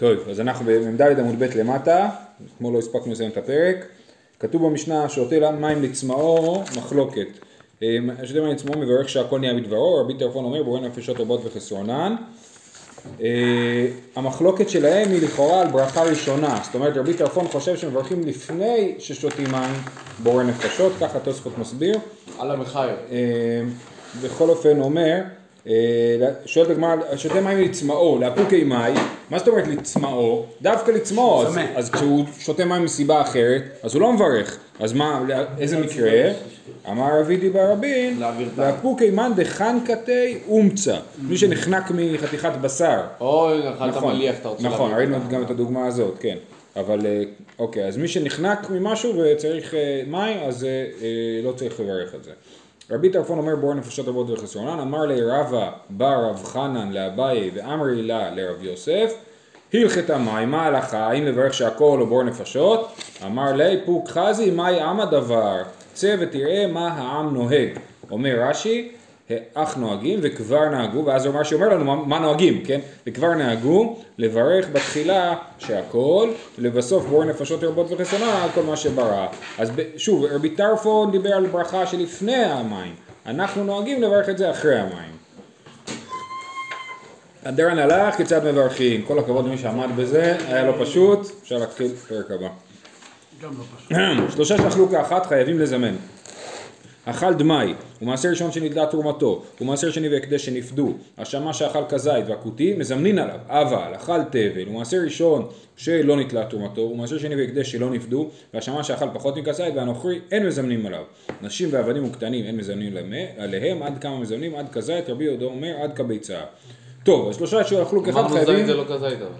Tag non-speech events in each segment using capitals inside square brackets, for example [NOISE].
טוב, אז אנחנו במ"ד עמוד ב' למטה, אתמול לא הספקנו לסיים את הפרק. כתוב במשנה שותה מים לצמאו מחלוקת. אה, שותה מים לצמאו מברך שהכל נהיה בדברו, רבי טרפון אומר בורא נפשות רבות וחסרונן. אה, המחלוקת שלהם היא לכאורה על ברכה ראשונה, זאת אומרת רבי טרפון חושב שמברכים לפני ששותים מים בורא נפשות, ככה תוספות מסביר. על המחייב. אה, בכל אופן אומר, שואלת הגמרא, שותה מים לצמאו, לאפוקי מים, מה זאת אומרת לצמאו? דווקא לצמאו, אז, אז כשהוא שותה מים מסיבה אחרת, אז הוא לא מברך, אז מה, איזה מקרה? אמר רבידי ברבין, להעביר טעם. לאפוקי מן דחנקתי אומצה, מי שנחנק מחתיכת בשר, אוי, אכלת נכון, מליח, אתה רוצה נכון, ראינו. גם את הדוגמה הזאת, כן. אבל אה, אוקיי, אז מי שנחנק ממשהו וצריך אה, מים, אז אה, אה, לא צריך לברך את זה. רבי טרפון אומר בור נפשות רבות וחסרונן, אמר לי רבא בר רב חנן לאביי ואמרי לה לרב יוסף, הלכת מים, מה ההלכה, האם לברך שהכל או בור נפשות? אמר לי פוק חזי, מהי עם הדבר? צא ותראה מה העם נוהג. אומר רש"י, אך נוהגים וכבר נהגו, ואז הוא אמר שאומר לנו מה, מה נוהגים, כן? וכבר נהגו לברך בתחילה שהכל, ולבסוף בור נפשות רבות וחסרונה על כל מה שברא. אז שוב, רבי טרפון דיבר על ברכה שלפני המים, אנחנו נוהגים לברך את זה אחרי המים. הדרן הלך, כיצד מברכים? כל הכבוד למי שעמד בזה, היה לא פשוט, אפשר להתחיל פרק הבא. גם לא פשוט. [CLEARS THROAT] שלושה שאכלו כאחת חייבים לזמן. אכל דמאי, ומעשר ראשון שנדלה תרומתו, ומעשר שני והקדש שנפדו, השמה שאכל כזית והכותי, מזמנין עליו, אבל אכל תבל, ומעשר ראשון שלא נתלה תרומתו, ומעשר שני והקדש שלא נפדו, והשמה שאכל פחות מכזית והנוכרי, אין מזמנים עליו. נשים ועבדים וקטנים אין מזמנים עליהם, עד כמה מזמנים, עד כזית, רבי יהודה אומר, עד כביצה. טוב, אז שלושה שאכלו כאחד אמרנו חייבים... זית זה לא כזית אבל.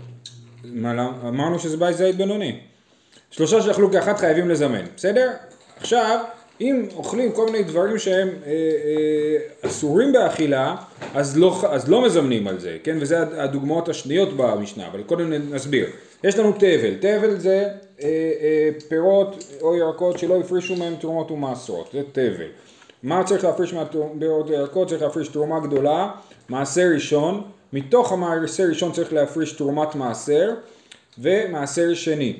למה? אמרנו שזה בית זית בינוני. שלושה שאכלו כאחת חייבים לזמן, בסדר? עכשיו, אם אוכלים כל מיני דברים שהם אה, אה, אסורים באכילה, אז לא, אז לא מזמנים על זה, כן? וזה הד- הדוגמאות השניות במשנה, אבל קודם נסביר. יש לנו תבל, תבל זה אה, אה, פירות או ירקות שלא הפרישו מהם תרומות ומעשרות, זה תבל. מה צריך להפריש מהפירות וירקות? צריך להפריש תרומה גדולה, מעשר ראשון, מתוך המעשר ראשון צריך להפריש תרומת מעשר ומעשר שני.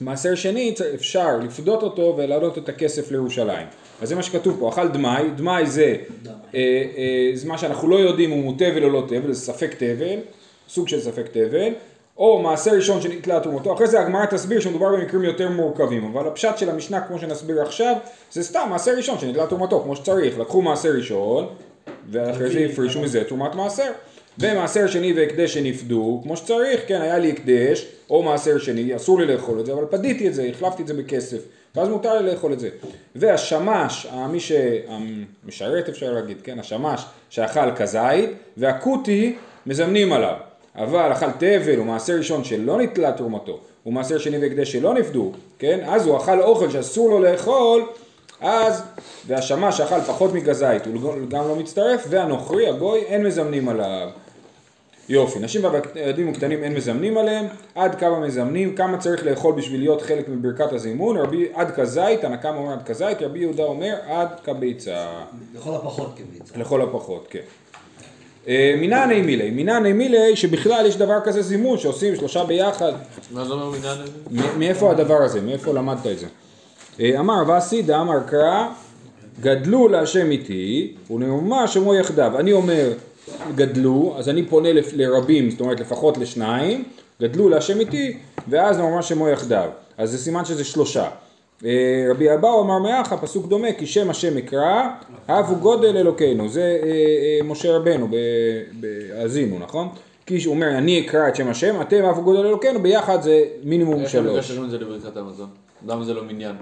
מעשר שני אפשר לפדות אותו ולהעלות את הכסף לירושלים. אז זה מה שכתוב פה, אכל דמאי, דמאי זה, אה, אה, זה מה שאנחנו לא יודעים אם הוא תבל או לא תבל, זה ספק תבל, סוג של ספק תבל, או מעשר ראשון שנתלה תרומתו, אחרי זה הגמרא תסביר שמדובר במקרים יותר מורכבים, אבל הפשט של המשנה כמו שנסביר עכשיו, זה סתם מעשר ראשון שנתלה תרומתו, כמו שצריך, לקחו מעשר ראשון, ואחרי זה הפרישו מזה תרומת מעשר. ומעשר שני והקדש שנפדו, כמו שצריך, כן, היה לי הקדש, או מעשר שני, אסור לי לאכול את זה, אבל פדיתי את זה, החלפתי את זה בכסף, ואז מותר לי לאכול את זה. והשמש, מי שמשרת אפשר להגיד, כן, השמש שאכל כזית, והכותי מזמנים עליו. אבל אכל תבל ומעשר ראשון שלא נתלה תרומתו, ומעשר שני והקדש שלא נפדו, כן, אז הוא אכל אוכל שאסור לו לאכול, אז, והשמש שאכל פחות מכזית הוא גם לא מצטרף, והנוכרי, הגוי, אין מזמנים עליו. יופי, נשים והילדים הקטנים אין מזמנים עליהם, עד כמה מזמנים, כמה צריך לאכול בשביל להיות חלק מברכת הזימון, רבי עד כזית, הנקם אומר עד כזית, רבי יהודה אומר עד כביצה, לכל הפחות כביצה. לכל הפחות, כן. אה, מינני מילי, מינני מילי שבכלל יש דבר כזה זימון שעושים שלושה ביחד, מה זה אומר מניין? מ- מאיפה הדבר הזה? מאיפה למדת את זה? אה, אמר ואסי דאמר קרא גדלו להשם איתי ונאמר שמו יחדיו. אני אומר גדלו, אז אני פונה לרבים, זאת אומרת לפחות לשניים, גדלו להשם איתי, ואז נאמר שמו יחדיו. אז זה סימן שזה שלושה. אה, רבי אבאו אמר מאחה, פסוק דומה, כי שם השם אקרא, הבו גודל אלוקינו. זה אה, משה רבנו בהאזינו, נכון? כי הוא אומר, אני אקרא את שם השם, אתם הבו גודל אלוקינו, ביחד זה מינימום איך הם שלוש. מקשרים את זה לברכת המזון? למה זה לא מניין?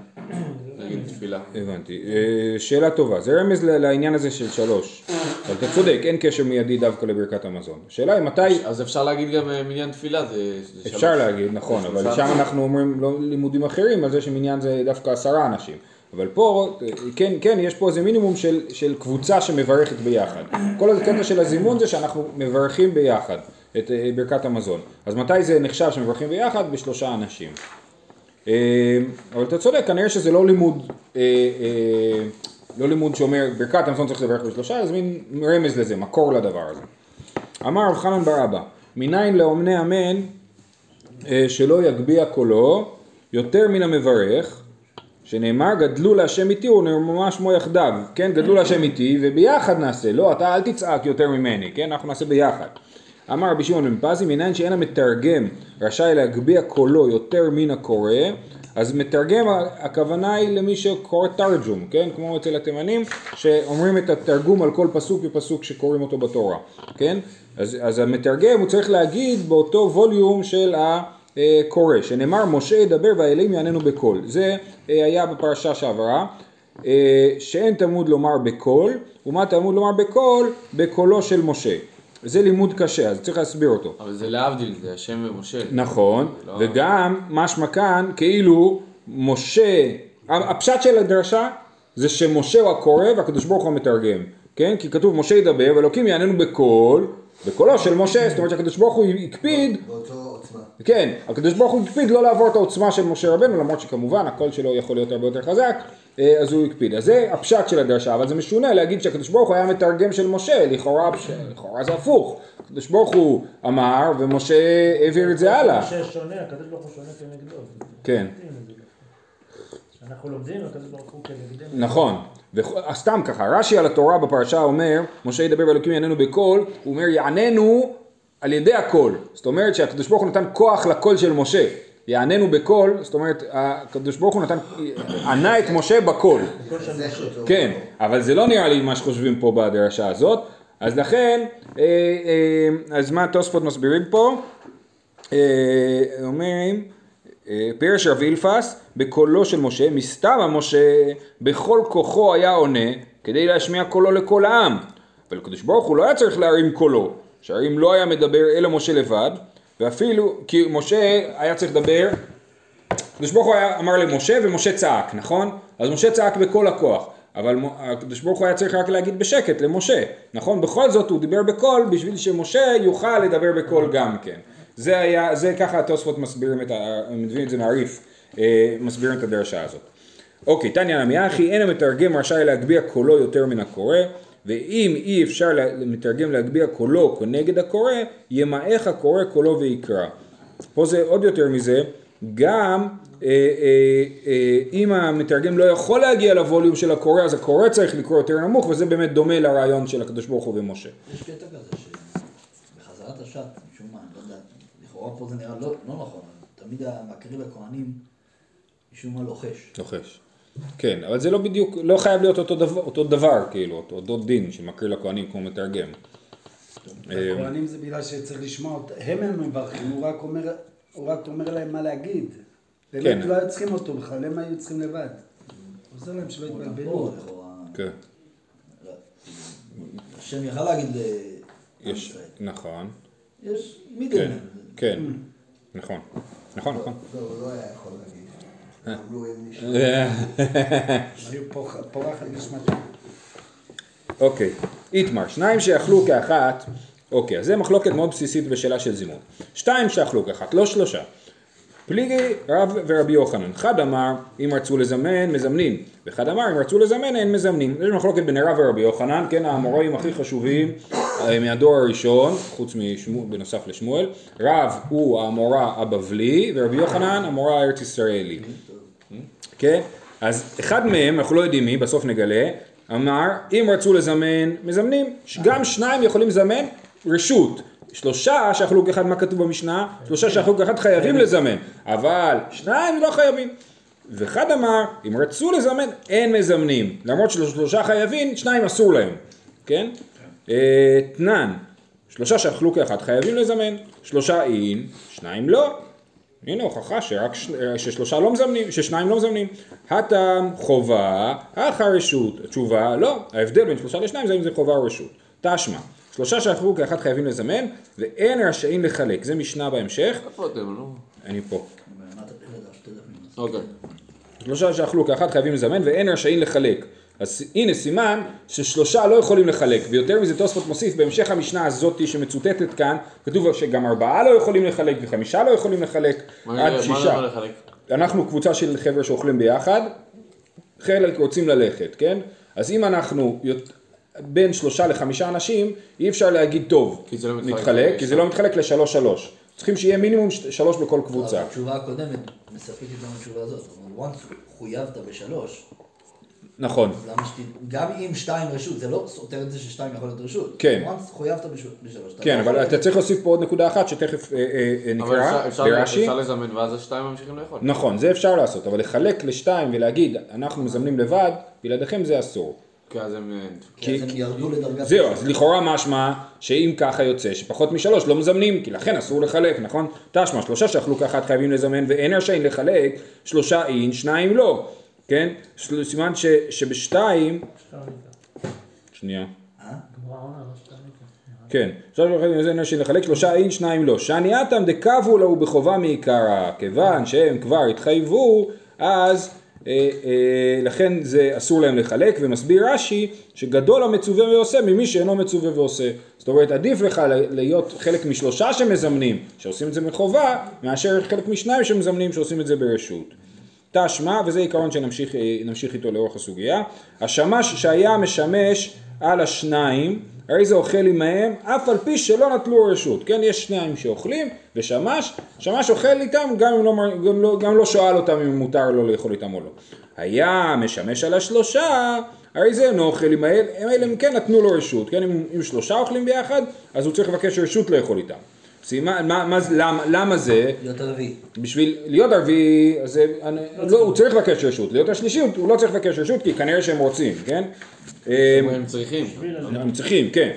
נגיד תפילה. הבנתי. אה, שאלה טובה. זה רמז לעניין הזה של שלוש. אבל אתה צודק, אין קשר מיידי דווקא לברכת המזון. השאלה היא מתי... אז אפשר להגיד גם אה, מניין תפילה, זה... זה אפשר שלוש. להגיד, נכון, אבל. שם אנחנו אומרים לא לימודים אחרים על זה שמניין זה דווקא עשרה אנשים. אבל פה, אה, כן, כן, יש פה איזה מינימום של, של קבוצה שמברכת ביחד. כל הקטע של הזימון זה שאנחנו מברכים ביחד את ברכת המזון. אז מתי זה נחשב שמברכים ביחד? בשלושה אנשים. אה, אבל אתה צודק, כנראה שזה לא לימוד, אה, אה, לא לימוד שאומר ברכת המזון צריך לברך בשלושה, זה מין רמז לזה, מקור לדבר הזה. אמר רב חנן בר אבא, מניין לאומני אמן שלא יגביה קולו יותר מן המברך, שנאמר גדלו להשם איתי ונאמר שמו יחדיו, כן גדלו להשם איתי וביחד נעשה, לא אתה אל תצעק יותר ממני, כן אנחנו נעשה ביחד. אמר רבי שמעון בן פזי מניין שאין המתרגם רשאי להגביה קולו יותר מן הקורא אז מתרגם הכוונה היא למי שקורא תרג'ום, כן? כמו אצל התימנים שאומרים את התרגום על כל פסוק ופסוק שקוראים אותו בתורה, כן? אז, אז המתרגם הוא צריך להגיד באותו ווליום של הקורא, שנאמר משה ידבר והאלים יעננו בקול, זה אה, היה בפרשה שעברה, אה, שאין תלמוד לומר בקול, ומה תלמוד לומר בקול? בקולו של משה. זה לימוד קשה, אז צריך להסביר אותו. אבל זה להבדיל, זה השם ומשה. נכון, לא. וגם משמע כאן כאילו משה, הפשט של הדרשה זה שמשה הוא הקורא והקדוש ברוך הוא המתרגם, כן? כי כתוב משה ידבר ואלוקים יעננו בקול, בקולו של משה, זאת אומרת שהקדוש ברוך הוא הקפיד, באותו עוצמה. כן, הקדוש ברוך הוא הקפיד לא לעבור את העוצמה של משה רבנו, למרות שכמובן הקול שלו יכול להיות הרבה יותר חזק, אה, אז הוא הקפיד. אז זה הפשט של הדרשה, אבל זה משונה להגיד שהקדוש ברוך הוא היה מתרגם של משה, לכאורה, לכאורה זה הפוך. הקדוש ברוך הוא אמר ומשה העביר את זה הלאה. משה שונה, הקדוש ברוך הוא שונה כנגדו. כן. אנחנו לומדים, הקדוש ברוך הוא כנגדנו. נכון, וסתם ככה, רש"י על התורה בפרשה אומר, משה ידבר ואלוקים יעננו בקול, הוא אומר יעננו על ידי הקול, זאת אומרת שהקדוש ברוך הוא נתן כוח לקול של משה, יעננו בקול, זאת אומרת הקדוש ברוך הוא נתן, ענה את משה בקול, כן, אבל זה לא נראה לי מה שחושבים פה בדרשה הזאת, אז לכן, אה, אה, אז מה התוספות מסבירים פה? אה, אומרים, פירש רב אילפס, בקולו של משה, מסתמה משה בכל כוחו היה עונה כדי להשמיע קולו לכל העם. אבל הקדוש ברוך הוא לא היה צריך להרים קולו, שהרי אם לא היה מדבר אלא משה לבד, ואפילו, כי משה היה צריך לדבר, הקדוש ברוך הוא היה, אמר למשה ומשה צעק, נכון? אז משה צעק בכל הכוח. אבל הקדוש ברוך הוא היה צריך רק להגיד בשקט למשה, נכון? בכל זאת הוא דיבר בקול בשביל שמשה יוכל לדבר בקול גם כן. זה היה, זה ככה התוספות מסבירים את ה... הם מביאים את זה מהריף, אה, מסבירים את הדרשה הזאת. אוקיי, תניא נמי אחי, אין המתרגם רשאי להגביה קולו יותר מן הקורא, ואם אי אפשר למתרגם להגביה קולו כנגד הקורא, ימעך הקורא קולו ויקרא. פה זה עוד יותר מזה, גם אה, אה, אם המתרגם לא יכול להגיע לווליום של הקורא, אז הקורא צריך לקרוא יותר נמוך, וזה באמת דומה לרעיון של הקדוש ברוך הוא ומשה. יש קטע כזה שבחזרת השעת, משום מה, אני לא יודע, לכאורה פה זה נראה לא לא נכון, תמיד המקריב לכהנים משום מה לוחש. לוחש. כן, אבל זה לא בדיוק, לא חייב להיות אותו דבר, אותו דבר כאילו, אותו, אותו דין שמקריא לכהנים כמו מתרגם. הכהנים זה בגלל שצריך לשמוע, אותם. הם הם מברכים, הוא רק אומר, הוא רק אומר להם מה להגיד. כן. באמת לא היו צריכים אותו בכלל, הם היו צריכים לבד. עוזר להם שלא יתבלבלו. כן, השם יכל להגיד לעם יש, ישראל. נכון, יש כן, מידן. כן, נכון, נכון, נכון. לא, הוא לא היה יכול להגיד. אמרו הם נשמע. פוח- פורחת. אוקיי, איתמר, שניים שיאכלו כאחת, אוקיי, אז זה מחלוקת מאוד בסיסית בשאלה של זימון. שתיים שאכלו כאחת, לא שלושה. פליגי רב ורבי יוחנן, אחד אמר אם רצו לזמן מזמנים, ואחד אמר אם רצו לזמן אין מזמנים. יש מחלוקת בין רב ורבי יוחנן, כן האמוראים הכי חשובים אה, מהדור הראשון, חוץ משמואל, בנוסף לשמואל, רב הוא האמורא הבבלי ורבי יוחנן המורא הארץ ישראלי. כן? אז אחד מהם, אנחנו לא יודעים מי, בסוף נגלה, אמר, אם רצו לזמן, מזמנים. גם שניים יכולים לזמן רשות. שלושה שאכלו כאחד, מה כתוב במשנה? שלושה שאכלו כאחד חייבים לזמן, אבל שניים לא חייבים. ואחד אמר, אם רצו לזמן, אין מזמנים. למרות שלושה חייבים, שניים אסור להם. כן? אה, תנן, שלושה שאכלו כאחד חייבים לזמן, שלושה אין, שניים לא. הנה הוכחה שרק ש... ששלושה לא מזמנים, ששניים לא מזמנים. הטעם חובה, אחר רשות. התשובה לא, ההבדל בין שלושה לשניים זה אם זה חובה או רשות. תשמע, שלושה שאכלו כאחד חייבים לזמן ואין רשאים לחלק. זה משנה בהמשך, איפה אתם, לא? אני פה. אוקיי. שלושה שאכלו כאחד חייבים לזמן ואין רשאים לחלק. אז הנה סימן ששלושה לא יכולים לחלק, ויותר מזה תוספות מוסיף בהמשך המשנה הזאתי שמצוטטת כאן, כתוב שגם ארבעה לא יכולים לחלק וחמישה לא יכולים לחלק, מה עד מה שישה. לחלק? אנחנו קבוצה של חבר'ה שאוכלים ביחד, חלק רוצים ללכת, כן? אז אם אנחנו בין שלושה לחמישה אנשים, אי אפשר להגיד טוב, כי זה לא מתחלק מתחלק, כי זה לא מתחלק לשלוש שלוש. צריכים שיהיה מינימום שלוש בכל קבוצה. התשובה הקודמת מספקת גם התשובה הזאת. זאת אומרת, once חויבת בשלוש, נכון. גם אם שתיים רשות, זה לא סותר את זה ששתיים יכול להיות רשות. כן. once חויבת בש- בשלוש. כן, לא אבל אתה צריך להוסיף פה עוד נקודה אחת שתכף אה, אה, אה, אבל נקרא ברש"י. אפשר לזמן ואז השתיים ממשיכים לאכול. נכון, זה אפשר לעשות, אבל לחלק לשתיים ולהגיד אנחנו מזמנים לבד, בלעדיכם זה אסור. כי אז הם... כי אז הם ירדו לדרגת... זהו, אז לכאורה משמע שאם ככה יוצא שפחות משלוש לא מזמנים, כי לכן אסור לחלק, נכון? תשמע, שלושה שאכלו כאחת חייבים לזמן ואין רשאים לחלק, שלושה אין, שניים לא, כן? סימן ש, שבשתיים. שנייה. כן, שלושה שאכלו לזמן רשאים לחלק, שלושה אין, שניים לא. שענייתם דקבו להו בחובה מעיקרא, כיוון שהם כבר התחייבו, אז אה, אה, לכן זה אסור להם לחלק, ומסביר רש"י שגדול המצווה ועושה ממי שאינו מצווה ועושה. זאת אומרת, עדיף לך להיות חלק משלושה שמזמנים, שעושים את זה מחובה, מאשר חלק משניים שמזמנים, שעושים את זה ברשות. תשמע, וזה עיקרון שנמשיך אה, איתו לאורך הסוגיה, השמש שהיה משמש על השניים, הרי זה אוכל עמהם, אף על פי שלא נטלו רשות, כן, יש שניים שאוכלים, ושמש, שמש אוכל איתם, גם אם לא, גם לא, גם לא שואל אותם אם מותר לו לאכול איתם או לא. היה משמש על השלושה, הרי זה אינו אוכל עמהם, אם כן נתנו לו רשות, כן, אם, אם שלושה אוכלים ביחד, אז הוא צריך לבקש רשות לאכול איתם. סימן, מה, מה, למה, למה זה? להיות הרביעי. בשביל להיות ערבי, אז זה, אני, לא, הוא צריך לבקש רשות, להיות השלישי הוא- הוא לא צריך לבקש רשות כי כנראה שהם רוצים, כן? הם צריכים. הם צריכים, כן.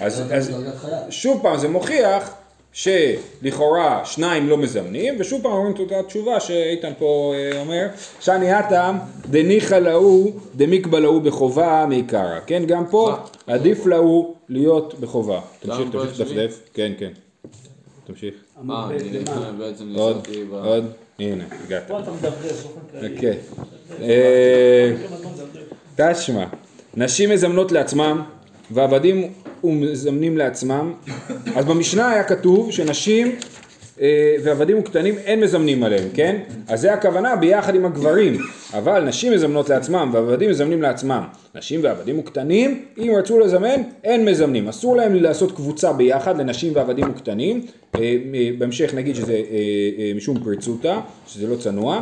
אז, זה אז דרגת חייל. שוב פעם זה מוכיח שלכאורה שניים לא מזמנים, ושוב פעם אומרים את אותה תשובה שאיתן פה אה, אומר, שאני הטעם דניחא להו דמיקבא להו בחובה מעיקרא, כן? גם פה עדיף להו להיות בחובה. תמשיך, תמשיך? לדפדף, כן, כן. תמשיך. אה, אני. בעצם עוד, ניסיתי ב... עוד, הנה, הגעת. פה אתה מדברר באופן כללי. אוקיי. אה? תשמע, נשים מזמנות לעצמם ועבדים ומזמנים לעצמם, אז במשנה היה כתוב שנשים אה, ועבדים וקטנים אין מזמנים עליהם, כן? אז זה הכוונה ביחד עם הגברים, אבל נשים מזמנות לעצמם ועבדים מזמנים לעצמם. נשים ועבדים וקטנים, אם רצו לזמן, אין מזמנים. אסור להם לעשות קבוצה ביחד לנשים ועבדים וקטנים, אה, אה, בהמשך נגיד שזה אה, אה, משום פרצותא, שזה לא צנוע.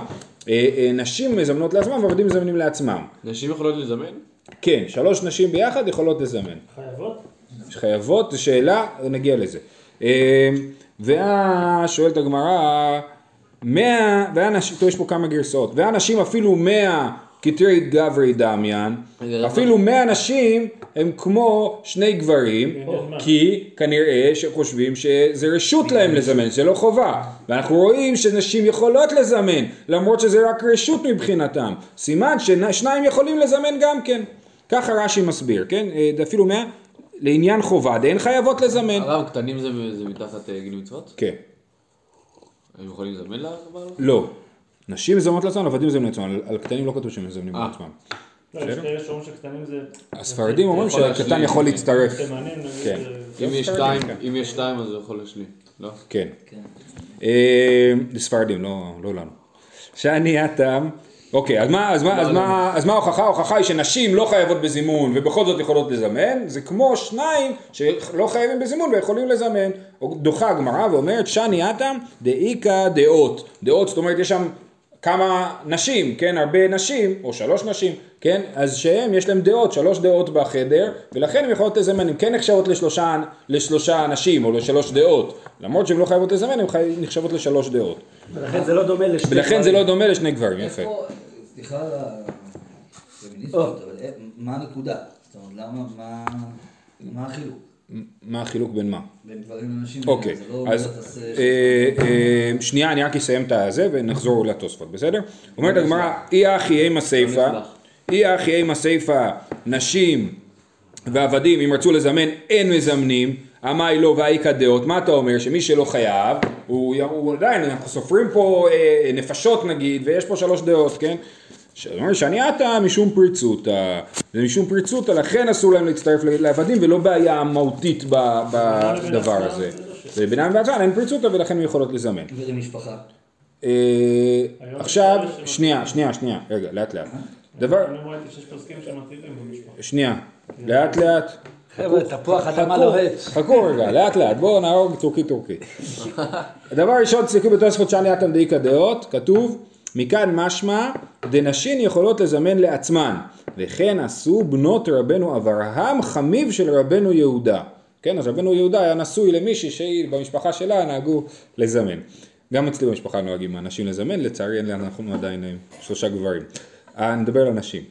אה, אה, נשים מזמנות לעצמם ועבדים מזמנים לעצמם. נשים יכולות לזמן? כן, שלוש נשים ביחד יכולות לזמן. חייבות? חייבות, זו שאלה, נגיע לזה. ואז שואלת הגמרא, מאה, והנשים, טוב יש פה כמה גרסאות, והנשים אפילו מאה כתרי גברי דמיין, אפילו מאה נשים הם כמו שני גברים, מה? כי כנראה שחושבים שזה רשות להם לזמן, זה לא חובה. ואנחנו רואים שנשים יכולות לזמן, למרות שזה רק רשות מבחינתם. סימן ששניים יכולים לזמן גם כן. ככה רש"י מסביר, כן? אה, אפילו מאה, לעניין חובה, דהן חייבות לזמן. הרב, קטנים זה זה מתחת אה, גיל מצוות? כן. הם יכולים לזמן הזה? לא. נשים מזמנות לעצמן, עבדים מזמנים לעצמם, על- על קטנים לא כתוב שהם מזמנים אה. לעצמם. לא. הספרדים אומרים שהקטן יכול. להצטרף. כן. אם יש ספרדים, שתיים, כן. אם יש שתיים אז הוא יכול להשלים, לא? כן. כן. אה, לספרדים, לא, לא לנו. שאני הטעם, אוקיי, אז מה, אז מה, אז מה, אז מה ההוכחה? ההוכחה היא שנשים לא חייבות בזימון ובכל זאת יכולות לזמן, זה כמו שניים שלא חייבים בזימון ויכולים לזמן. דוחה הגמרא ואומרת שאני הטעם דאיכא דעות. דעות, זאת אומרת יש שם כמה נשים, כן, הרבה נשים, או שלוש נשים, כן, אז שהם, יש להם דעות, שלוש דעות בחדר, ולכן הן יכולות לזמן, הן כן נחשבות לשלושה, לשלושה אנשים, או לשלוש דעות, למרות שהן לא חייבות לזמן, הן חי- נחשבות לשלוש דעות. ולכן זה לא דומה לשני ולכן זה דברים. לא דומה לשני גברים, יפה. סליחה על הפמיניסטיות, אבל אה, מה הנקודה? זאת אומרת, למה, מה, מה החילוק מה החילוק בין מה? בין גברים לנשים? אוקיי, לא אז תעשה- אה, אה, שנייה, אני רק אסיים את הזה ונחזור לתוספות, בסדר? אומרת הגמרא, אי אחי אימה סיפה, אי אחי אימה סיפה, נשים ועבדים, אם רצו לזמן, אין מזמנים, אמי לא ואיכא דעות, מה אתה אומר? שמי שלא חייב, הוא, הוא עדיין, אנחנו סופרים פה אה, נפשות נגיד, ויש פה שלוש דעות, כן? זאת אומרת שאני עתה משום פריצותא, זה משום פריצותא, לכן אסור להם להצטרף לעבדים ולא בעיה מהותית בדבר הזה. זה ובינם ועצמן אין פריצותא ולכן הן יכולות לזמן. ולמשפחה. אה, עכשיו, שנייה, שנייה, שנייה, רגע, לאט לאט. דבר, שמתאימים במשפחה. שנייה, לאט לאט. חבר'ה, תפוח אדמה לוהט. חכו רגע, לאט לאט, בואו נהרוג טורקי טורקי. [LAUGHS] הדבר הראשון, תסתכלו בתוספות שאני אתם דאיקה דעות, כתוב, מכאן משמע, דנשים יכולות לזמן לעצמן, וכן עשו בנות רבנו אברהם, חמיו של רבנו יהודה. כן, אז רבנו יהודה היה נשוי למישהי שהיא במשפחה שלה נהגו לזמן. גם אצלי במשפחה נוהגים אנשים לזמן, לצערי אנחנו עדיין שלושה גברים. אה, נדבר על נשים.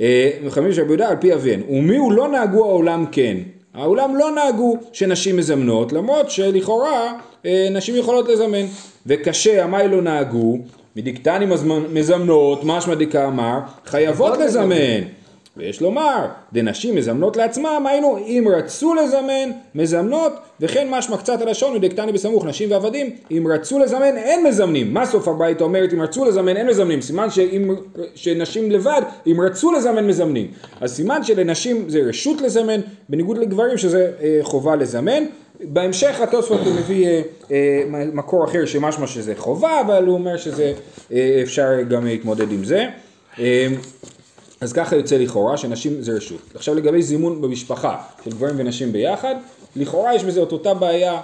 אה, חמיו של רבי יהודה על פי אביהן, ומי הוא לא נהגו העולם כן. העולם לא נהגו שנשים מזמנות, למרות שלכאורה אה, נשים יכולות לזמן. וקשה, המאי לא נהגו, מדיקטני מזמנ- מזמנות, משמע דקאמר, חייבות לזמן. ויש לומר, דנשים מזמנות לעצמם, היינו אם רצו לזמן, מזמנות, וכן משמע קצת הלשון ודקטני בסמוך, נשים ועבדים, אם רצו לזמן אין מזמנים. מה סוף הברייתא אומרת, אם רצו לזמן אין מזמנים, סימן שאם, שנשים לבד, אם רצו לזמן מזמנים. אז סימן שלנשים זה רשות לזמן, בניגוד לגברים שזה אה, חובה לזמן. בהמשך התוספות הוא מביא אה, אה, מקור אחר שמשמע שזה חובה, אבל הוא אומר שזה אה, אפשר גם להתמודד עם זה. אה, אז ככה יוצא לכאורה שנשים זה רשות. עכשיו לגבי זימון במשפחה של גברים ונשים ביחד, לכאורה יש בזה את אותה בעיה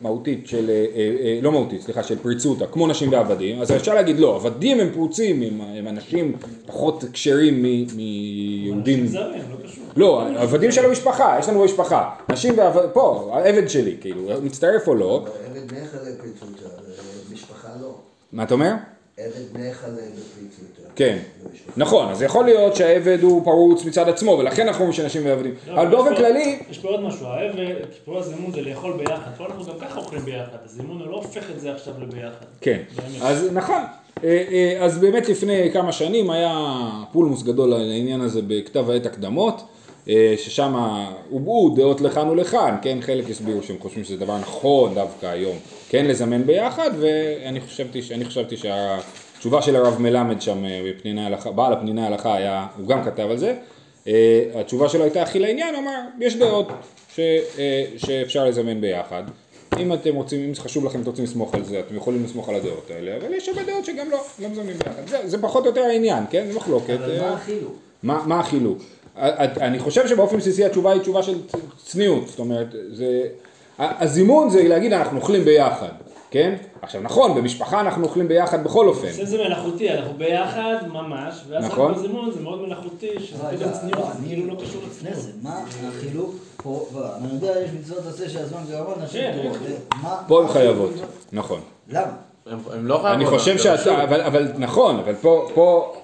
מהותית של, אה, אה, אה, לא מהותית, סליחה, של פריצותא, כמו נשים ועבדים, אז אפשר להגיד לא, עבדים הם פרוצים, הם, הם אנשים פחות כשרים מ- מיהודים. אנשים זרים, לא קשור. לא, עבדים של המשפחה, יש לנו במשפחה. נשים ועבדים, פה, העבד שלי, כאילו, מצטרף או לא. עבד בניך לפריצותא, משפחה לא. מה אתה אומר? עבד. כן. במשפחה. נכון, אז יכול להיות שהעבד הוא פרוץ מצד עצמו, ולכן אנחנו אומרים שנשים ועבדים. לא, אבל באופן כללי, יש פה עוד משהו, העבד, פה הזימון זה לאכול ביחד, פה אנחנו גם ככה אוכלים ביחד, הזימון הוא לא הופך את זה עכשיו לביחד. כן. אז נכון, אה, אה, אז באמת לפני כמה שנים היה פולמוס גדול על העניין הזה בכתב העת הקדמות, ששם הובעו דעות לכאן ולכאן, כן, חלק הסבירו שהם חושבים שזה דבר נכון דווקא היום, כן לזמן ביחד, ואני חשבתי, חשבתי שהתשובה של הרב מלמד שם אה, בפניני הלכה, בעל הפניני ההלכה היה, הוא גם כתב על זה, אה, התשובה שלו הייתה הכי לעניין, הוא אמר, יש דעות ש, אה, שאפשר לזמן ביחד. אם אתם רוצים, אם זה חשוב לכם, אתם רוצים לסמוך על זה, אתם יכולים לסמוך על הדעות האלה, אבל יש הרבה דעות שגם לא, לא מזמנים ביחד. זה, זה פחות או יותר העניין, כן? זה מחלוקת. אבל אה, מה החילוק? מה, מה החילוק? אני חושב שבאופן בסיסי התשובה היא תשובה של צניעות, זאת אומרת, זה... הזימון זה להגיד אנחנו אוכלים ביחד, כן? עכשיו נכון, במשפחה אנחנו אוכלים ביחד בכל אופן. זה זה מלאכותי, אנחנו ביחד ממש, ואז נכון. רק בזימון זה מאוד מלאכותי, שזה פתאום צניעות, לא, זה אני- כאילו לא קשור לפני לצניעות. זה, מה החילוק פה, לא, אני יודע, יש מצוות עשה שהזמן גרמן, נשים כן, פה הן חייבות? נכון. למה? הם הם לא חייבים. אני חושב. שאתה, אבל, אבל נכון, אבל פה, פה,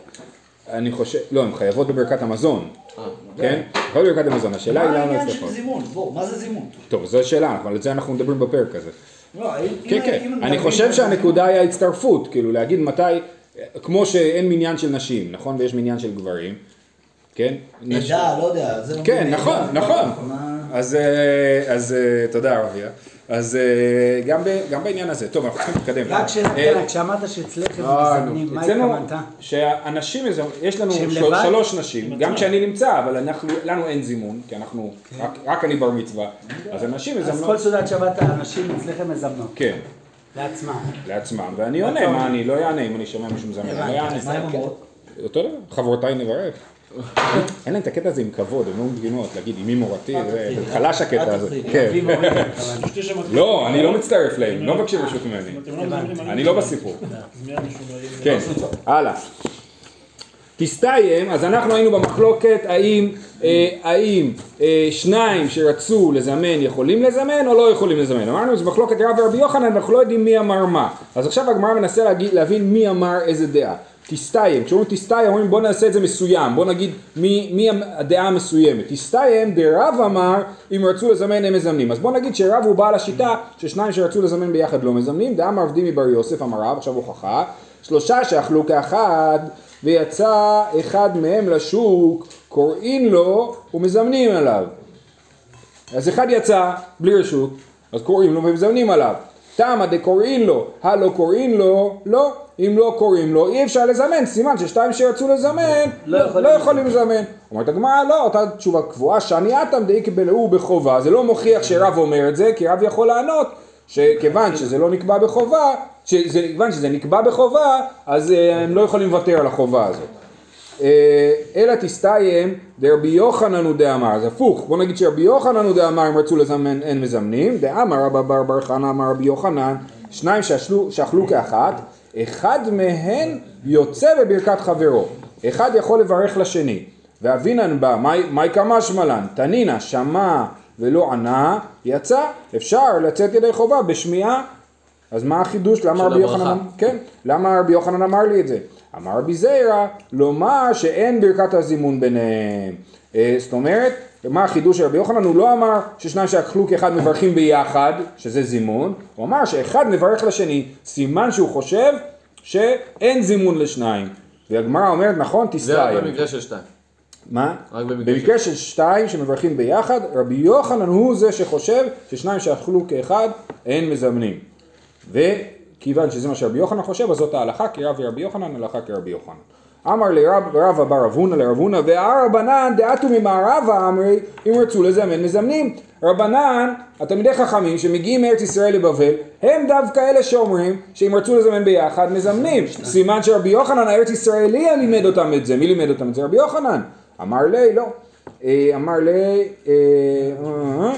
אני חושב, לא, הן חייבות בברכת המזון, אה, כן? חייבות בברכת המזון, השאלה היא מה למה העניין של הצלחות. זימון? בוא, מה זה זימון? טוב, זו שאלה, אבל על זה אנחנו מדברים בפרק הזה. לא, כן, כן, אני חושב שהנקודה היא ההצטרפות, כאילו להגיד מתי, כמו שאין מניין של נשים, נכון? ויש מניין של גברים, כן? עדה, לא יודע, זה לא כן, נכון, נכון. מה- אז, אה, אז אה, תודה רביה. אז אה, גם ב- גם בעניין הזה, טוב, אנחנו צריכים להתקדם. רק שאלה אה, קטנה, כשאמרת שאצלך הם אה, מזמנים, מה אצלנו, התכוונת? שהנשים, מזמ- יש לנו? שלוש נשים, גם. כשאני נמצא, אבל אנחנו, לנו אין זימון, כי אנחנו, רק- רק אני בר מצווה, אז הנשים אז כל מזמנות, סעודת שבת האנשים אצלכם מזמנות, כן, לעצמם. לעצמם, ואני עונה, מה? אני לא אענה אם אני שומע מישהו מזמן, אני לא. מה הן אומרות? אותו דבר, חברותיי נברך. אין להם את הקטע הזה עם כבוד, הן לא מבינות, להגיד אמי מורתי, זה חלש הקטע הזה. כן. [LAUGHS] לא, אני לא מצטרף להם, לא מבקשים רשות ממני. לא אני לא בסיפור. לא כן, הלאה. תסתיים, אז אנחנו היינו במחלוקת האם, אה, האם אה, שניים שרצו לזמן יכולים לזמן או לא יכולים לזמן. אמרנו זה מחלוקת רב ורבי יוחנן ואנחנו לא יודעים מי אמר מה. אז עכשיו הגמרא מנסה להגיד, להבין מי אמר איזה דעה. תסתיים, כשאומרים תסתיים אומרים בוא נעשה את זה מסוים, בוא נגיד מי, מי הדעה המסוימת. תסתיים דרב אמר אם רצו לזמן הם מזמנים. אז בוא נגיד שרב הוא בעל השיטה ששניים שרצו לזמן ביחד לא מזמנים, דעה מעבדים מבר יוסף אמר רב, עכשיו הוכחה, שלושה שאכלו כאחד ויצא אחד מהם לשוק, קוראים לו ומזמנים עליו. אז אחד יצא בלי רשות, אז קוראים לו ומזמנים עליו. תמה דקוראים לו, הלא קוראים לו, לא. אם לא קוראים לו, אי אפשר לזמן, סימן ששתיים שירצו לזמן, לא לא, יכולים לא יכולים לזמן. אומרת הגמרא, לא, אותה תשובה קבועה, שאני אטם דאי קבלעו בחובה, זה לא מוכיח שרב אומר את זה, כי רב יכול לענות, שכיוון שזה לא נקבע בחובה, כיוון שזה נקבע בחובה, אז אה, הם לא יכולים לוותר על החובה הזאת. אה, אלא תסתיים דרבי יוחנן הוא דאמר, אז הפוך, בוא נגיד שרבי יוחנן הוא דאמר אם רצו לזמן אין מזמנים, דאמר רבא בר בר חנא אמר רבי יוחנן, שניים שאכלו, שאכלו כאחת, אחד מהן יוצא בברכת חברו, אחד יכול לברך לשני, ואבינן בא, מאי- מאי קמשמע לן, תנינא שמע ולא ענה, יצא, אפשר לצאת ידי חובה בשמיעה אז מה החידוש? למה רבי יוחנן. כן, למה רבי יוחנן אמר לי את זה? אמר רבי זיירא, לומר שאין ברכת הזימון ביניהם. אה, זאת אומרת, מה החידוש של רבי יוחנן? הוא לא אמר ששניים שאכלו כאחד מברכים ביחד, שזה זימון, הוא אמר שאחד מברך לשני, סימן שהוא חושב שאין זימון לשניים. והגמרא אומרת, נכון, זה רק תסתיים. במקרה של שתיים. מה? רק במקרה במקרה של שתיים שמברכים ביחד, רבי יוחנן הוא זה שחושב ששניים שאכלו כאחד אין מזמנים. וכיוון שזה מה שרבי יוחנן חושב, אז זאת ההלכה כרב רבי יוחנן, הלכה כרבי יוחנן. אמר לרב רבא בר רב לרב הונא והרבנן דעתו ממערבה אמרי אם רצו לזמן מזמנים. רבנן, התלמידי חכמים שמגיעים מארץ ישראל לבבל, הם דווקא אלה שאומרים שאם רצו לזמן ביחד מזמנים. סימן שרבי יוחנן הארץ ישראלי לימד אותם את זה. מי לימד אותם את זה? רבי יוחנן. אמר לי, לא. אה, אמר לי, אה, אה,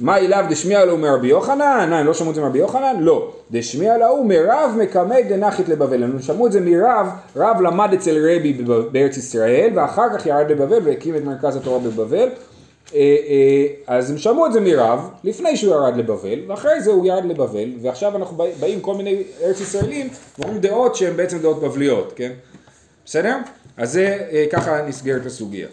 מה אליו דשמיע לו מרבי יוחנן? אה, הם לא שמעו את זה מרבי יוחנן? לא. דשמיע לו מרב מקמי דנחית לבבל. הם שמעו את זה מרב, רב למד אצל רבי בארץ ישראל, ואחר כך ירד לבבל והקים את מרכז התורה בבבל. אה, אה, אז הם שמעו את זה מרב, לפני שהוא ירד לבבל, ואחרי זה הוא ירד לבבל, ועכשיו אנחנו בא- באים כל מיני ארץ ישראלים, ואומרים דעות שהן בעצם דעות בבליות, כן? בסדר? אז זה, ככה נסגרת הסוגיה.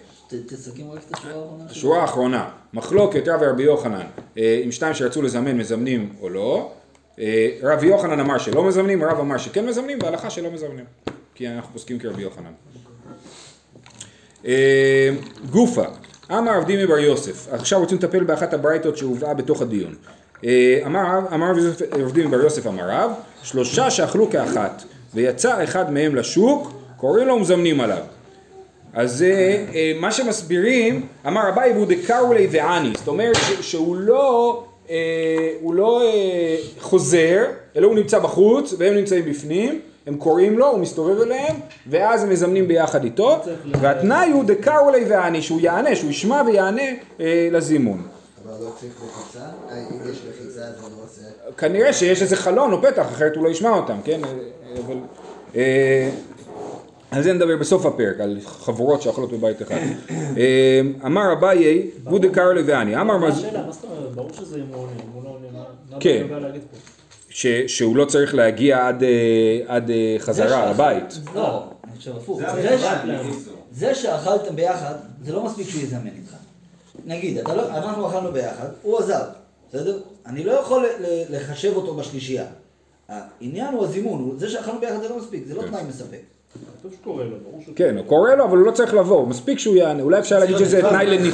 תסכם רק את השורה האחרונה. השורה האחרונה, מחלוקת רב ורבי יוחנן, אה, אם שתיים שרצו לזמן מזמנים או לא, אה, רבי יוחנן אמר שלא מזמנים, רב אמר שכן מזמנים, והלכה שלא מזמנים, כי אנחנו פוסקים כרבי יוחנן. אה, גופה, אמר רב דימי בר יוסף, עכשיו רוצים לטפל באחת הברייתות שהובאה בתוך הדיון. אמר רב- רב רב דימי בר יוסף אמר רב, שלושה שאכלו כאחת, ויצא אחד מהם לשוק, קוראים לו ומזמנים עליו. אז אה, מה שמסבירים, אמר אביי והוא דקרולי ועני, זאת אומרת שהוא לא, אה, הוא לא אה, חוזר, אלא הוא נמצא בחוץ והם נמצאים בפנים, הם קוראים לו, הוא מסתובב אליהם, ואז הם מזמנים ביחד איתו, והתנאי הוא דקרולי ועני, שהוא יענה, שהוא ישמע ויענה לזימון. אבל לא צריך לחיצה? אם יש לחיצה אז אני עושה... כנראה שיש איזה חלון או פתח, אחרת הוא לא ישמע אותם, כן? אבל... על זה נדבר בסוף הפרק, על חבורות שאוכלות בבית אחד. אה, אמר אביי, בודה קרלי ואני, אמר מה מז... השאלה? מה זאת אומרת? ברור שזה אם הוא עונה, לא כן. שהוא לא צריך להגיע עד, אה, עד אה, חזרה לבית. לא, אני חושב הפוך. זה זה. זה שאכלתם ביחד, זה לא מספיק שהוא יזמן איתך. נגיד, לא, אנחנו אכלנו ביחד, הוא עזב, בסדר? אני לא יכול ל- ל- לחשב אותו בשלישייה. העניין הוא הזימון, זה שאכלנו ביחד זה לא מספיק, זה לא תנאי מספק. כתוב שקורא לו, ברור שהוא... כן, הוא קורא לו, אבל הוא לא צריך לבוא, מספיק שהוא יענה, אולי אפשר להגיד שזה תנאי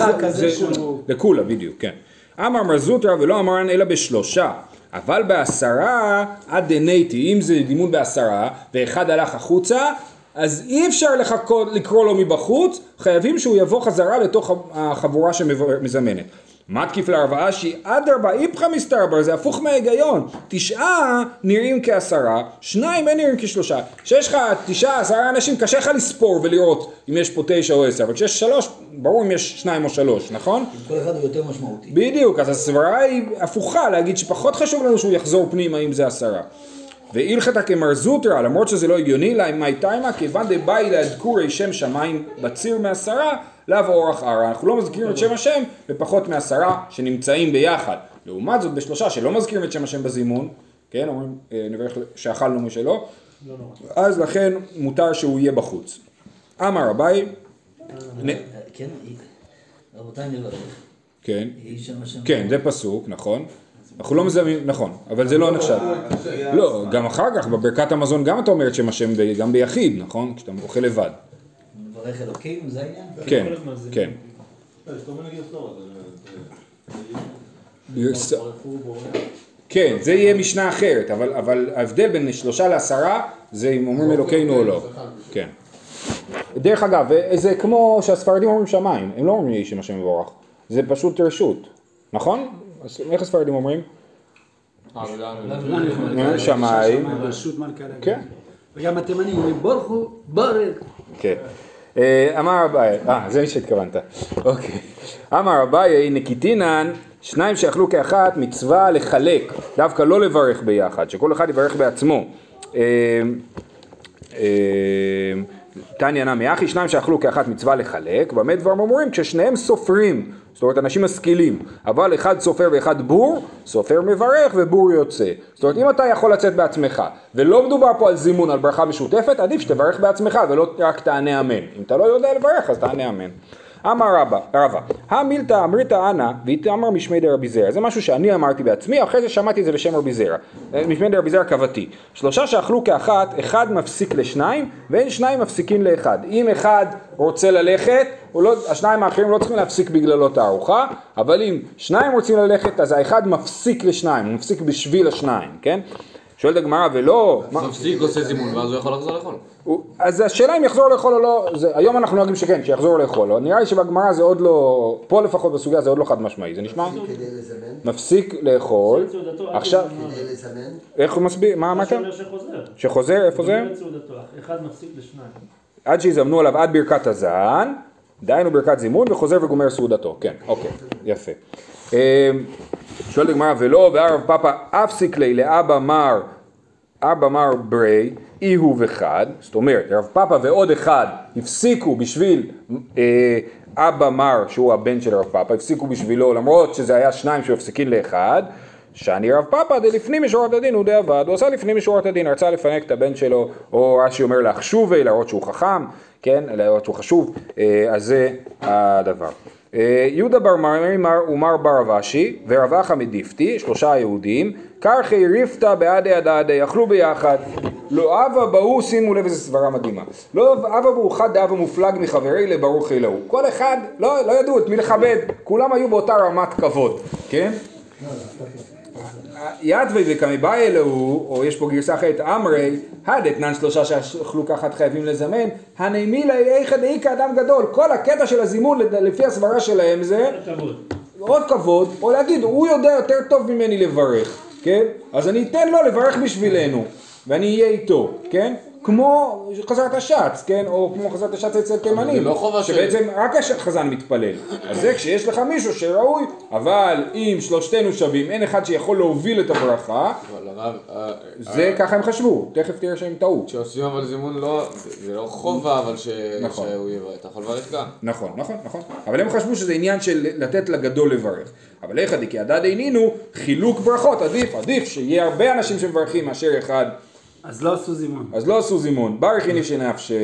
שהוא- לכולה, בדיוק, כן. אמר מר זוטרא ולא אמרן אלא בשלושה, אבל בעשרה עד דנייטי, אם זה דימון בעשרה, ואחד הלך החוצה, אז אי אפשר לחכות, לקרוא לו מבחוץ, חייבים שהוא יבוא חזרה לתוך החבורה שמזמנת. מה תקיף לרב אשי? אדרבה איפכא מסתרבר, זה הפוך מההיגיון. תשעה נראים כעשרה, שניים אין נראים כשלושה. כשיש לך תשעה, עשרה אנשים, קשה לך לספור ולראות אם יש פה תשע או עשר, אבל כשיש שלוש, ברור אם יש שניים או שלוש, נכון? כל אחד הוא יותר משמעותי. בדיוק, אז הסברה היא הפוכה, להגיד שפחות חשוב לנו שהוא יחזור פנימה אם זה עשרה. והלכתא כמר זוטרא, למרות שזה לא הגיוני, לה מאי תימא, כיוון דבאי להדקורי שם שמיים בציר מעשרה, לאו אורח ערא. אנחנו לא מזכירים את שם השם בפחות מעשרה שנמצאים ביחד. לעומת זאת, בשלושה שלא מזכירים את שם השם בזימון, כן, אומרים, אה, נברך שאכלנו משלו, לא. אז לכן מותר שהוא יהיה בחוץ. אמר אביי, נ- אה, כן, רבותיי נברך. כן, שם השם. כן, זה פסוק, נכון. אנחנו לא מזהים, נכון, אבל זה לא נחשב. לא, גם אחר כך, בברכת המזון גם אתה אומר את שם השם, גם ביחיד, נכון? כשאתה אוכל לבד. נברך אלוקים, זה העניין? כן, כל הזמן זה- כן. כן, זה יהיה משנה אחרת, אבל, אבל ההבדל בין שלושה לעשרה זה אם אומרים אלוקינו או לא. כן. דרך אגב, זה כמו שהספרדים אומרים שמיים, הם לא אומרים יהי שם השם יבורך, זה פשוט רשות, נכון? איך הספרדים אומרים? אה, ולנו- אה, שמיים. רשות מלכה. כן. וגם התימנים אומרים בורכו, בורק. כן. אה, אמר אביי, אה, זה מה שהתכוונת, אוקיי. אמר אביי, נקיטינן, שניים שאכלו כאחת, מצווה לחלק, דווקא לא לברך ביחד, שכל אחד יברך בעצמו. תניא נמי אחי, שניים שאכלו כאחת מצווה לחלק, במה דברים אמורים? כששניהם סופרים, זאת אומרת אנשים משכילים, אבל אחד סופר ואחד בור, סופר מברך ובור יוצא. זאת אומרת אם אתה יכול לצאת בעצמך, ולא מדובר פה על זימון, על ברכה משותפת, עדיף שתברך בעצמך ולא רק תענה אמן. אם אתה לא יודע לברך אז תענה אמן. אמר רבא, המילתא אמריתא אנא ואיתמר משמי דרבי זרע. זה משהו שאני אמרתי בעצמי, אחרי זה שמעתי את זה בשם רבי זרע. אה, משמי דרבי זרע קבתי. שלושה שאכלו כאחת, אחד מפסיק לשניים, ואין שניים מפסיקים לאחד. אם אחד רוצה ללכת, לא, השניים האחרים לא צריכים להפסיק בגללו את אבל אם שניים רוצים ללכת, אז האחד מפסיק לשניים, הוא מפסיק בשביל השניים, כן? שואלת הגמרא, ולא... מפסיק עושה זימון ואז הוא יכול לחזור לאכול. הוא- אז השאלה אם יחזור לאכול או לא, זה, היום אנחנו נוהגים שכן, שיחזור לאכול, אבל נראה לי שבגמרא זה עוד לא, פה לפחות בסוגיה זה עוד לא חד משמעי, זה נשמע? כדי לזמן, מפסיק לאכול, עכשיו, לזמנו. כדי לזמן, איך הוא מסביר, מה אמרת? שחוזר. שחוזר, איפה זה? אחד מפסיק לשניים. עד שיזמנו עליו עד ברכת הזן, דהיינו ברכת זימון, וחוזר וגומר סעודתו, כן, אוקיי, יפה. אמ, שואלת הגמרא, ולא וערב פאפא אפסיק לי לאבא מר, אבא מר ברי, אי הוא וחד, זאת אומרת, רב פאפא ועוד אחד הפסיקו בשביל אה, אבא מר, שהוא הבן של רב פאפא, הפסיקו בשבילו, למרות שזה היה שניים שמפסיקים לאחד, שאני רב פאפא דלפנים משורת הדין הוא דאבד, הוא עשה לפנים משורת הדין, רצה לפנק את הבן שלו, או רש"י אומר להחשובי, להראות שהוא חכם, כן, להראות שהוא חשוב, אה, אז זה הדבר. אה, יהודה בר מרימר ומר בר אבשי ורב אחא מדיפתי, שלושה יהודים, קרחי ריפתא בעדי הדעדי, אכלו ביחד. לא אבה באו, שימו לב איזה סברה מדהימה. לא אבה באו חד דאבה מופלג מחברי לברוך אלוהו. כל אחד, לא, לא ידעו את מי לכבד, כולם היו באותה רמת כבוד, כן? יתווי וקמיבאי אלוהו, או יש פה גרסה אחרת, אמרי, הדתנן שלושה שאכלו כחת חייבים לזמן, הנעימי לאיכא דאיכא אדם גדול. כל הקטע של הזימון לפי הסברה שלהם זה. עוד כבוד, או להגיד, הוא יודע יותר טוב ממני לברך, כן? אז אני אתן לו לברך בשבילנו, ואני אהיה איתו, כן? כמו חזרת השץ, כן? או כמו חזרת השץ אצל תימנים, זה לא חובה של- שבעצם רק החזן מתפלל. אז זה כשיש לך מישהו שראוי, אבל אם שלושתנו שווים, אין אחד שיכול להוביל את הברכה, אה, זה ככה הם חשבו, תכף תראה שהם טעו. כשעושים אבל זימון לא, זה לא חובה אבל ש- נכון. שהוא יברך, אתה יכול לברך גם. נכון, נכון, נכון. אבל הם חשבו שזה עניין של לתת לגדול לברך. אבל איך עדי כי הדד אינינו, חילוק ברכות, עדיף, עדיף שיהיה הרבה אנשים שמברכים מאשר אחד. אז לא עשו זימון. אז לא עשו זימון, ברכי נפשי נפשי.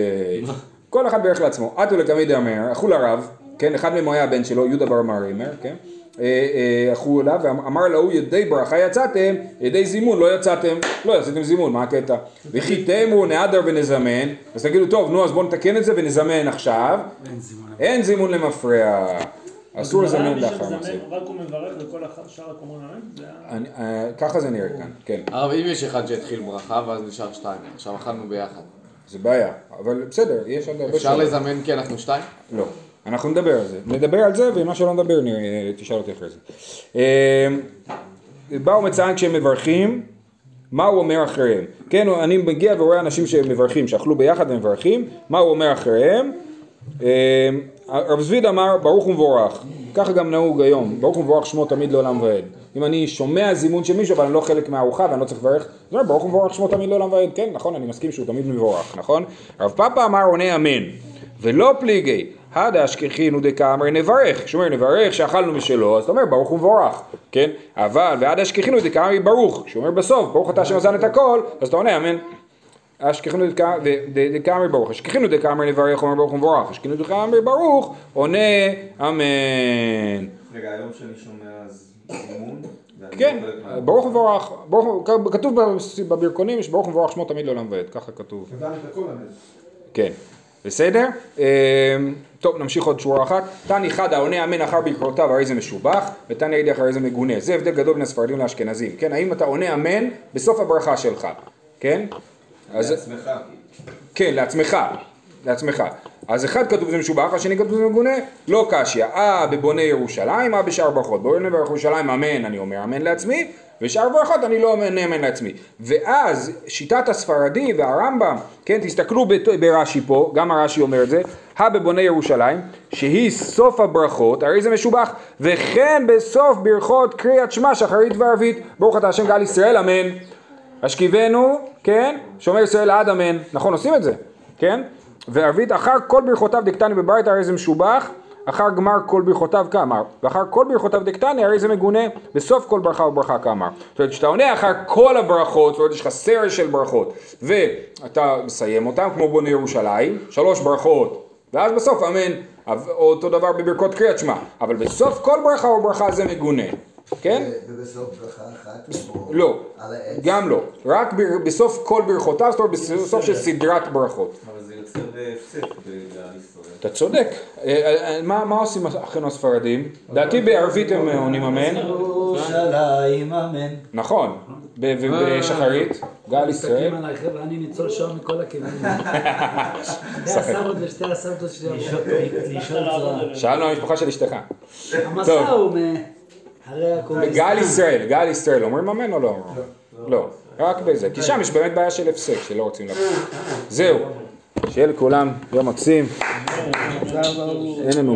כל אחד בירך לעצמו. עטו לקמי דאמר, אכלו לרב, כן, אחד מהם היה הבן שלו, יהודה בר מרימר, כן. אה, אה, אכלו אליו ואמר להוא ידי ברכה יצאתם, ידי זימון לא יצאתם, לא יצאתם זימון, מה הקטע? וכי תאמרו נהדר ונזמן, אז תגידו טוב נו אז בואו נתקן את זה ונזמן עכשיו, אין זימון. אין זימון למפרע, אסור לזמן לאחר מעשה. רק הוא מברך וכל הח- שאר אומרים אמן? אה, ככה זה נראה כאן, כן, הרב, אם יש אחד שהתחיל ברכה ואז נשאר שתיים, עכשיו אכלנו ביחד. זה בעיה, אבל בסדר, יש עוד הרבה אפשר. לזמן כי אנחנו שתיים? לא, אנחנו נדבר על זה, נדבר על זה ומה שלא נדבר תשאל אותי אחרי זה. אה, באו מציין כשהם מברכים, מה הוא אומר אחריהם? כן, אני מגיע ורואה אנשים שמברכים, שאכלו ביחד ומברכים, מה הוא אומר אחריהם? רב זביד אמר ברוך ומבורך, ככה גם נהוג היום, ברוך ומבורך שמו תמיד לעולם ועד. אם אני שומע זימון של מישהו אבל אני לא חלק מהארוחה ואני לא צריך לברך, זה אומר ברוך ומבורך שמו תמיד לעולם ועד, כן נכון אני מסכים שהוא תמיד מבורך, נכון? רב פאפא אמר עונה אמן, ולא פליגי, הדה אשכחינו דקאמר נברך, שאומר נברך שאכלנו משלו, אז אתה אומר ברוך ומבורך, כן? אבל ועד אשכחינו דקאמר ברוך, שאומר בסוף ברוך אתה שמזן את הכל, אז אתה עונה אמן. אשכחינו דקאמר ברוך, אשכחינו דקאמר נברך, אומר ברוך ומבורך, אשכחינו דקאמר ברוך, עונה אמן. רגע, היום שאני שומע אז כן, לא מה- ברוך ומבורך, כתוב בברכונים, יש ברוך ומבורך שמו תמיד לעולם ועד, ככה כתוב. כן, בסדר? אמ, טוב, נמשיך עוד שורה אחת. תני חד העונה אמן אחר בקרותיו הרי זה משובח, ותני עדי אחרי זה מגונה. זה הבדל גדול בין הספרדים לאשכנזים. כן, האם אתה עונה אמן בסוף הברכה שלך, כן? אז, לעצמך. כן, לעצמך, לעצמך. אז אחד כתוב זה משובח, השני כתוב זה מגונה, לא קשיא. אה בבוני ירושלים, אה בשאר ברכות. נברך ירושלים אמן, אני אומר אמן לעצמי, ושאר ברכות אני לא נאמן לעצמי. ואז שיטת הספרדי והרמב"ם, כן, תסתכלו ברש"י פה, גם הרש"י אומר את זה, הא בבוני ירושלים, שהיא סוף הברכות, הרי זה משובח, וכן בסוף ברכות קריאת שמע שחרית וערבית, ברוך אתה השם גל ישראל, אמן. השכיבנו, כן, שומר ישראל עד אמן, נכון עושים את זה, כן? וערבית אחר כל ברכותיו דקטני בברייתא הרי זה משובח, אחר גמר כל ברכותיו כאמר, ואחר כל ברכותיו דקטני הרי זה מגונה. בסוף כל ברכה וברכה כאמר. זאת אומרת, כשאתה עונה אחר כל הברכות, זאת אומרת, יש לך סרט של ברכות, ואתה מסיים אותם, כמו בונה ירושלים, שלוש ברכות, ואז בסוף אמן, אותו דבר בברכות קריאת שמע, אבל בסוף כל ברכה וברכה זה מגונה, כן? ובסוף ברכה אחת, לא, על. גם לא, רק ב- בסוף כל ברכותיו, זאת אומרת בסוף של סדרת ברכות. אבל זה יוצר הפסק בעם ישראל. אתה צודק. אה, אה, מה מה עושים אחינו הספרדים? דעתי בערבית הם אה, עונים אמן. ירושלים, אמן. נכון. ב- ובשחרית, גל ישראל. מסתכלים עליי, חבר'ה, אני ניצול שואה מכל הכיוונים. [LAUGHS] שתי הסבות ושתי הסבתות שלי. [LAUGHS] שאלנו המשפחה של אשתך. המסע הוא מהרי הקומוניסטים. גל ישראל, גל ישראל, אומרים אמן או לא אומרים? לא, רק בזה. כי שם יש באמת בעיה של הפסק, שלא רוצים לבוא. זהו. שיהיה לכולם יום מקסים. אין לנו